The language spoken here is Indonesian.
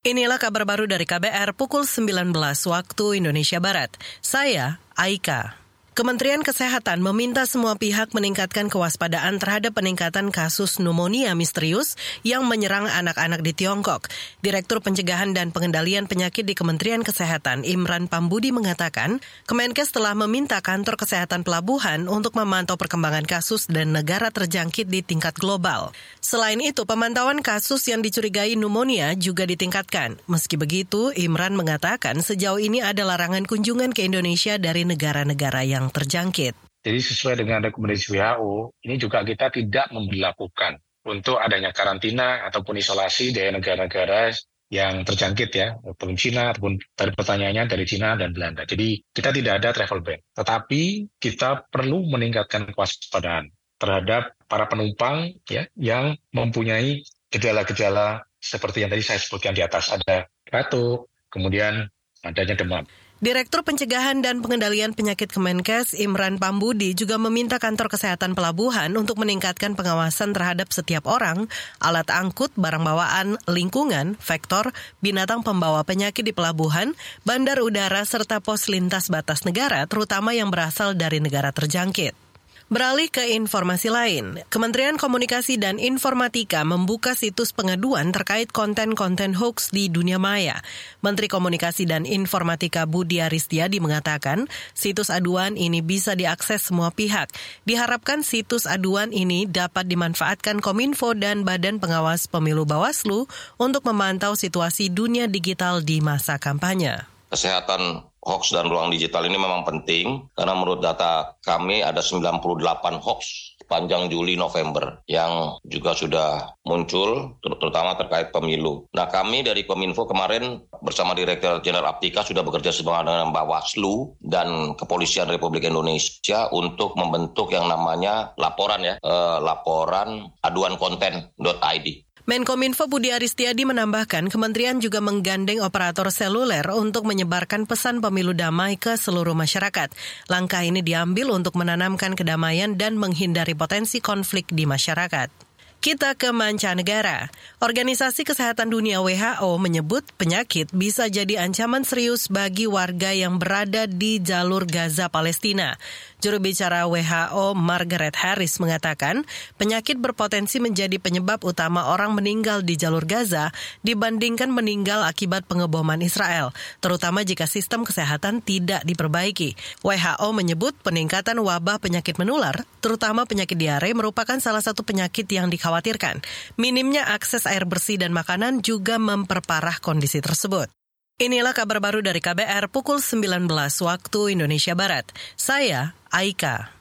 Inilah kabar baru dari KBR pukul 19 waktu Indonesia Barat. Saya Aika. Kementerian Kesehatan meminta semua pihak meningkatkan kewaspadaan terhadap peningkatan kasus pneumonia misterius yang menyerang anak-anak di Tiongkok. Direktur Pencegahan dan Pengendalian Penyakit di Kementerian Kesehatan, Imran Pambudi mengatakan, Kemenkes telah meminta kantor kesehatan pelabuhan untuk memantau perkembangan kasus dan negara terjangkit di tingkat global. Selain itu, pemantauan kasus yang dicurigai pneumonia juga ditingkatkan. Meski begitu, Imran mengatakan sejauh ini ada larangan kunjungan ke Indonesia dari negara-negara yang terjangkit. Jadi sesuai dengan rekomendasi WHO, ini juga kita tidak memperlakukan untuk adanya karantina ataupun isolasi dari negara-negara yang terjangkit ya, ataupun Cina, ataupun dari pertanyaannya dari Cina dan Belanda. Jadi kita tidak ada travel ban. Tetapi kita perlu meningkatkan kewaspadaan terhadap para penumpang ya yang mempunyai gejala-gejala seperti yang tadi saya sebutkan di atas. Ada batuk, kemudian adanya demam. Direktur Pencegahan dan Pengendalian Penyakit Kemenkes Imran Pambudi juga meminta kantor kesehatan pelabuhan untuk meningkatkan pengawasan terhadap setiap orang, alat angkut, barang bawaan, lingkungan, vektor, binatang pembawa penyakit di pelabuhan, bandar udara, serta pos lintas batas negara, terutama yang berasal dari negara terjangkit. Beralih ke informasi lain, Kementerian Komunikasi dan Informatika membuka situs pengaduan terkait konten-konten hoax di dunia maya. Menteri Komunikasi dan Informatika Budi Aristiadi mengatakan, situs aduan ini bisa diakses semua pihak. Diharapkan situs aduan ini dapat dimanfaatkan Kominfo dan Badan Pengawas Pemilu Bawaslu untuk memantau situasi dunia digital di masa kampanye. Kesehatan hoax dan ruang digital ini memang penting karena menurut data kami ada 98 hoax panjang Juli November yang juga sudah muncul terutama terkait pemilu. Nah kami dari Kominfo kemarin bersama Direktur Jenderal Aptika sudah bekerja sama dengan Bawaslu dan Kepolisian Republik Indonesia untuk membentuk yang namanya laporan ya, eh, laporan aduan konten.id. Menkominfo Budi Aristiadi menambahkan kementerian juga menggandeng operator seluler untuk menyebarkan pesan pemilu damai ke seluruh masyarakat. Langkah ini diambil untuk menanamkan kedamaian dan menghindari potensi konflik di masyarakat. Kita ke mancanegara. Organisasi Kesehatan Dunia WHO menyebut penyakit bisa jadi ancaman serius bagi warga yang berada di jalur Gaza Palestina. Juru bicara WHO Margaret Harris mengatakan penyakit berpotensi menjadi penyebab utama orang meninggal di jalur Gaza dibandingkan meninggal akibat pengeboman Israel, terutama jika sistem kesehatan tidak diperbaiki. WHO menyebut peningkatan wabah penyakit menular, terutama penyakit diare merupakan salah satu penyakit yang dikhawatirkan dikhawatirkan. Minimnya akses air bersih dan makanan juga memperparah kondisi tersebut. Inilah kabar baru dari KBR pukul 19 waktu Indonesia Barat. Saya Aika.